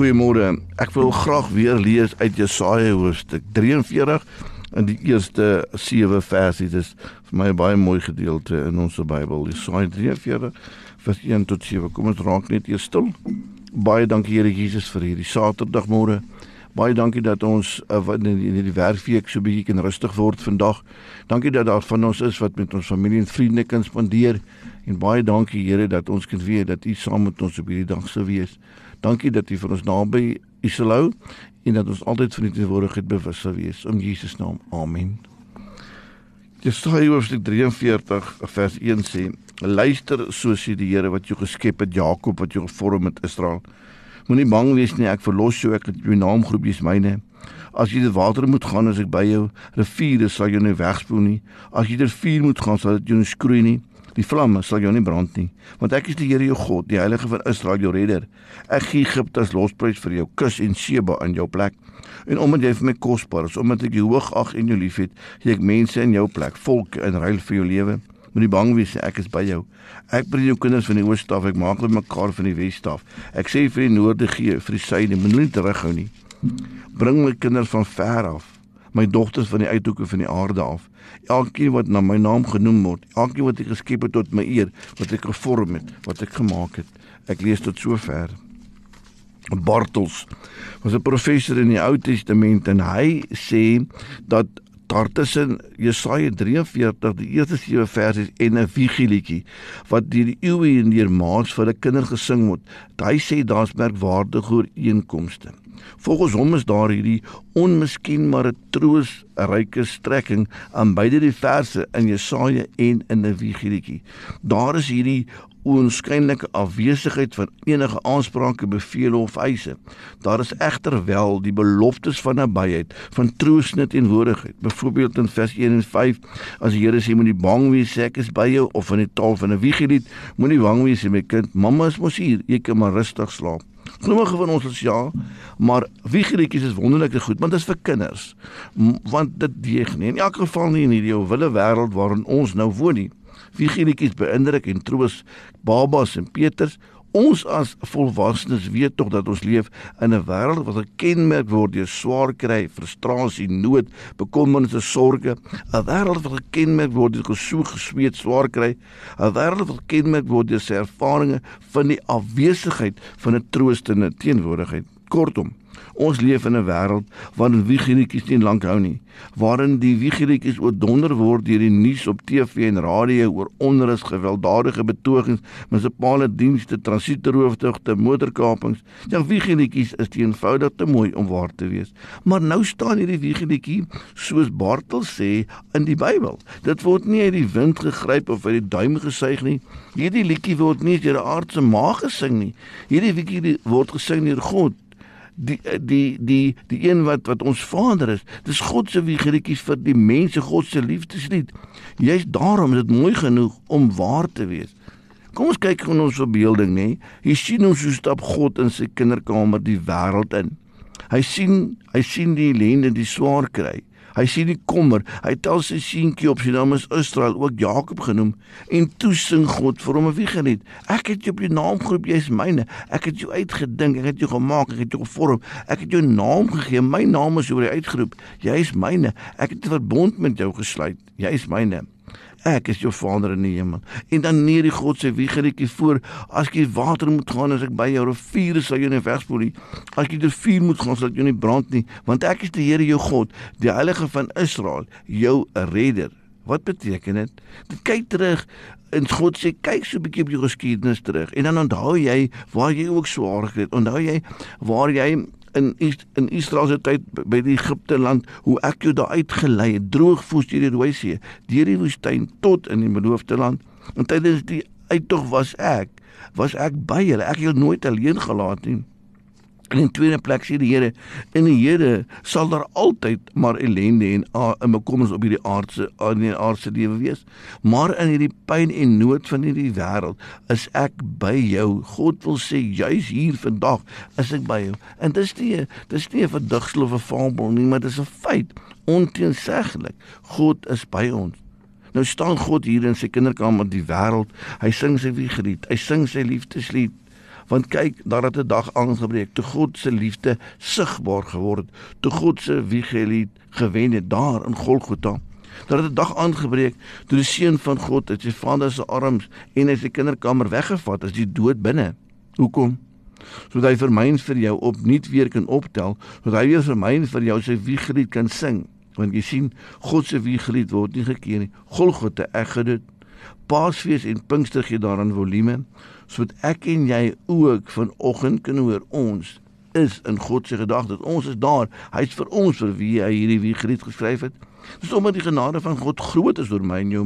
Goeiemôre. Ek wil graag weer lees uit Jesaja hoofstuk 43 in die eerste 7 verse. Dit is vir my 'n baie mooi gedeelte in ons Bybel. Jesaja 43 vers 1 tot 7. Kom ons raak net eers stil. Baie dankie Here Jesus vir hierdie Saterdagmôre. Baie dankie dat ons uh, in die, die werkweek so bietjie kan rustig word vandag. Dankie dat daar van ons is wat met ons familie en vriende kan spandeer. En baie dankie Here dat ons kan weet dat U saam met ons op hierdie dag sou wees. Dankie dat U vir ons naby U sal hou en dat ons altyd van U teenwoordigheid bewus sal wees. In Jesus naam. Amen. Jesaja hoofstuk 43 vers 1 sê: Luister so sê die Here wat jou geskep het, Jakob wat jou gevorm het, Israel. Moenie bang wees nie, ek verlos jou, ek het jou naam geroep, jy's myne. As jy deur water moet gaan, as ek by jou, riviere sal jou nie wegspoel nie. As jy deur vuur moet gaan, sal dit jou nie skroei nie. Die vlamme sal jou nie brand nie, want ek is die Here jou God, die Heilige van Israel, jou redder. Ek gee Egipte as losprys vir jou, kus en Seba in jou plek. En omdat jy vir my kosbaar is, omdat ek jou hoog ag en jou liefhet, gee ek mense in jou plek, volke in ruil vir jou lewe. Moenie bang wees, ek is by jou. Ek bring jou kinders van die ooste af, ek maak hulle mekaar van die weste af. Ek sê vir die noorde gee, vir die suide, moenie terughou nie. Bring my kinders van ver af my dogters van die uithoeke van die aarde af. Elkeen wat na my naam genoem word, elkeen wat ek geskep het tot my eer, wat ek gevorm het, wat ek gemaak het. Ek lees tot sover. Bartels was 'n professor in die Ou Testament en hy sê dat daar tussen Jesaja 43 die eerste 7 verse en 'n vigilietjie wat deur die eeue en deur maas vir 'n kinder gesing word. Hy sê daar's merkwaardige ooreenkomste. Volgens hom is daar hierdie onmiskenbare troos, 'n ryke strekking aan beide die verse in Jesaja en in Nehemiah. Daar is hierdie oënskynlike afwesigheid van enige aansprake, bevele of eise. Daar is egter wel die beloftes van nabyheid, van troos en teenwoordigheid. Byvoorbeeld in vers 1 en 5, as die Here sê moenie bang wees, ek is by jou, of in die taal van 'n wiegelied, moenie bang wees my kind, mamma is mos hier, jy kan maar rustig slaap. Sommige van ons is ja, maar wiegelietjies is wonderlike goed, want dit is vir kinders. Want dit deeg nie in elk geval nie in hierdie wille wêreld waarin ons nou woon nie. Wiegelietjies beïndruk en troos babas en Peters Ons as volwassenes weet tog dat ons leef in 'n wêreld wat gekenmerk word deur swaar kry, frustrasie, nood, bekommernisse, sorges, 'n wêreld wat gekenmerk word deur gesoek, gesweet, swaar kry, 'n wêreld wat gekenmerk word deur sy ervarings van die afwesigheid van 'n troostende teenwoordigheid. Kortom, Ons leef in 'n wêreld waarin wiegelietjies nie lank hou nie, waarin die wiegelietjies oordonder word deur die nuus op TV en radio oor onrus, gewelddadige betogings, munisipale dienste, transitoerhoofdigte, motorkapings. Ja, wiegelietjies is eenvoudig te mooi om waar te wees. Maar nou staan hierdie wiegelietjie soos Bartel sê in die Bybel. Dit word nie uit die wind gegryp of uit die duim gesuig nie. Hierdie liedjie word nie deur 'n aardse maag gesing nie. Hierdie liedjie word gesing deur God die die die die een wat wat ons Vader is. Dis God se wiegerietjies vir die mense, God se liefdeslied. Jy's daarom is dit mooi genoeg om waar te wees. Kom ons kyk in ons verbeelding, nê. Jy sien ons hoe stap God in sy kinderkamer die wêreld in. Hy sien hy sien die ellende, die swaar kry. Hy sien die kommer. Hy tel sy seentjie op sy naam is Israel, ook Jakob genoem, en toe sing God vir hom 'n wiegelied. Ek het jou op jou naam geroep, jy's myne. Ek het jou uitgedink, ek het jou gemaak, ek het jou gevorm. Ek het jou naam gegee. My naam is oor jou uitgeroep. Jy's myne. Ek het 'n verbond met jou gesluit. Jy's myne ek is jou vader in die hemel. En dan neer die God se wiegerietjie voor, as jy water moet gaan as ek by jou riviere sal jy nie wegspoel nie. As jy deur vuur moet gaan sal jy nie brand nie, want ek is die Here jou God, die Heilige van Israel, jou redder. Wat beteken dit? Dit kyk terug en God sê kyk so 'n bietjie op jou geskiedenis terug en dan onthou jy waar jy ook swaar gekry het. Onthou jy waar jy in in Israel se tyd by die Egipte land hoe ek jou daar uitgelei het droogvoets deur die Rooi See deur die woestyn tot in die beloofde land. En tydens die uittog was ek was ek by julle. Ek het jou nooit alleen gelaat nie En in tweede plek sê die Here, in die Here sal daar altyd maar ellende en in bekommers op hierdie aardse in die aardse lewe wees. Maar in hierdie pyn en nood van hierdie wêreld is ek by jou. God wil sê juis hier vandag is ek by jou. En dis nie dis nie 'n verdigsel of 'n fabel nie, maar dis 'n feit. Onteenseglik. God is by ons. Nou staan God hier in sy kinderkamer die wêreld. Hy sing sy wiegelied. Hy sing sy liefdeslied. Want kyk, daar het 'n dag aangebreek toe God se liefde sigbaar geword het, toe God se wiegelied gewen het daar in Golgotha. Daar het 'n dag aangebreek toe die seun van God uit sy vader se arms en uit sy kinderkamer weggevat is, die dood binne. Hoekom? Sodat hy vir my en vir jou opnuut weer kan optel, sodat hy weer vir my en vir jou sy wiegelied kan sing. Want jy sien, God se wiegelied word nie gekeer nie. Golgotha ek gedoen. Paasfees en Pinkster gee daaraan volume sodat ek en jy ook vanoggend kan hoor ons is in God se gedagtes. Ons is daar. Hy's vir ons vir wie hy hierdie wie geriet geskryf het. Dis omdat die genade van God groot is oor my en jou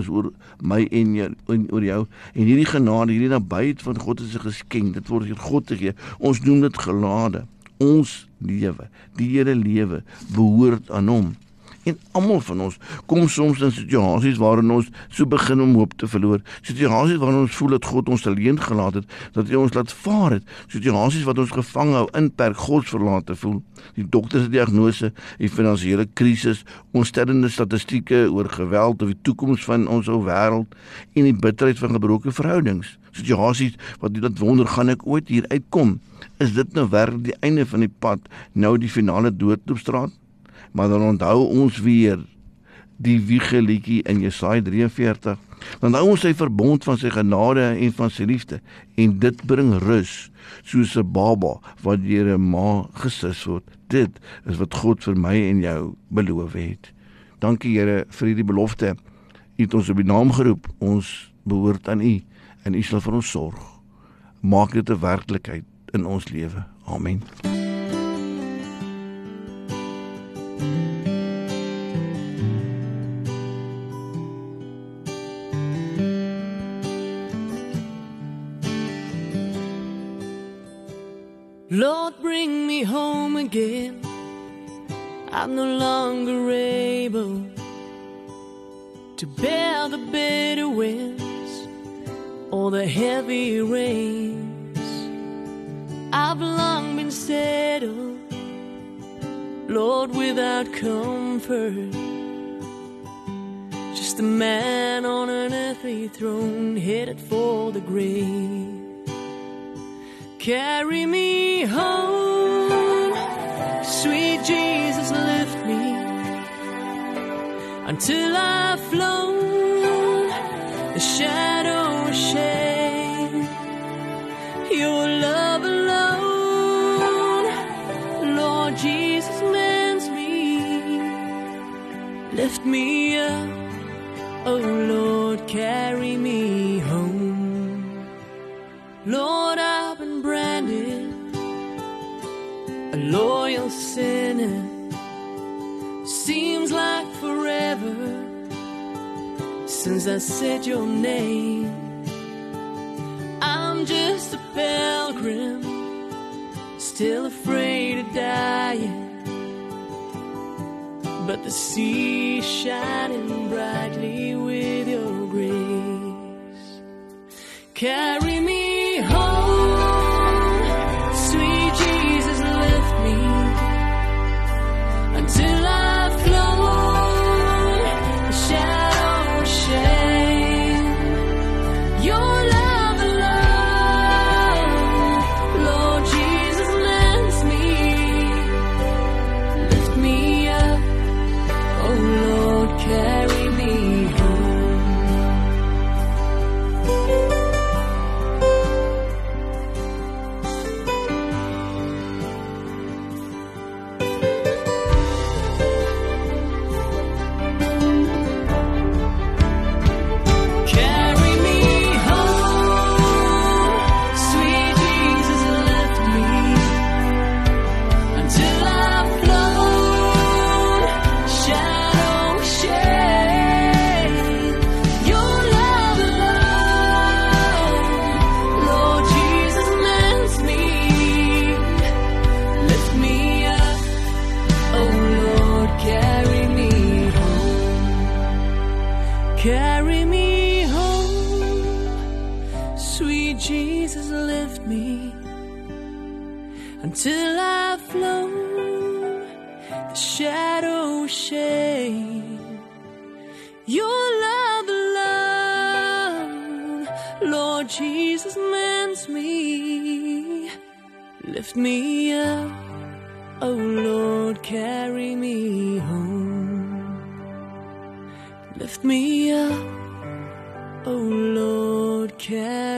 is oor my en jou en oor jou en hierdie genade, hierdie nabyheid van God is 'n geskenk. Dit word deur God gegee. Ons noem dit gelade. Ons lewe, die Here lewe behoort aan hom. En almal van ons kom soms in situasies waarin ons so begin om hoop te verloor. Situasies waarin ons voel dat God ons alleen gelaat het, dat hy ons laat vaar het. Situasies wat ons gevang hou in per God verlate voel. Die dokter se diagnose, die finansiële krisis, onstellende statistieke oor geweld of die toekoms van ons ou wêreld en die bitterheid van gebroke verhoudings. Situasies wat laat wonder gaan ek ooit hier uitkom? Is dit nou werklik die einde van die pad, nou die finale doodloopstraat? Maar dan onthou ons weer die wiegeliedjie in Jesaja 43 dan hou ons sy verbond van sy genade en van sy liefde en dit bring rus soos 'n baba wat deur 'n ma gesus word. Dit is wat God vir my en jou beloof het. Dankie Here vir hierdie belofte. U het ons op die naam geroep. Ons behoort aan u en u sal vir ons sorg. Maak dit 'n werklikheid in ons lewe. Amen home again. I'm no longer able to bear the bitter winds or the heavy rains. I've long been settled, Lord, without comfort. Just a man on an earthly throne headed for the grave. Carry me home, Jesus, lift me until I've flown the shadow of shame. Your love alone, Lord Jesus, mends me. Lift me a loyal sinner. Seems like forever since I said your name. I'm just a pilgrim, still afraid of dying. But the sea shining brightly with your grace. Carry Lord Jesus, mend me. Lift me up, oh Lord, carry me home. Lift me up, oh Lord, carry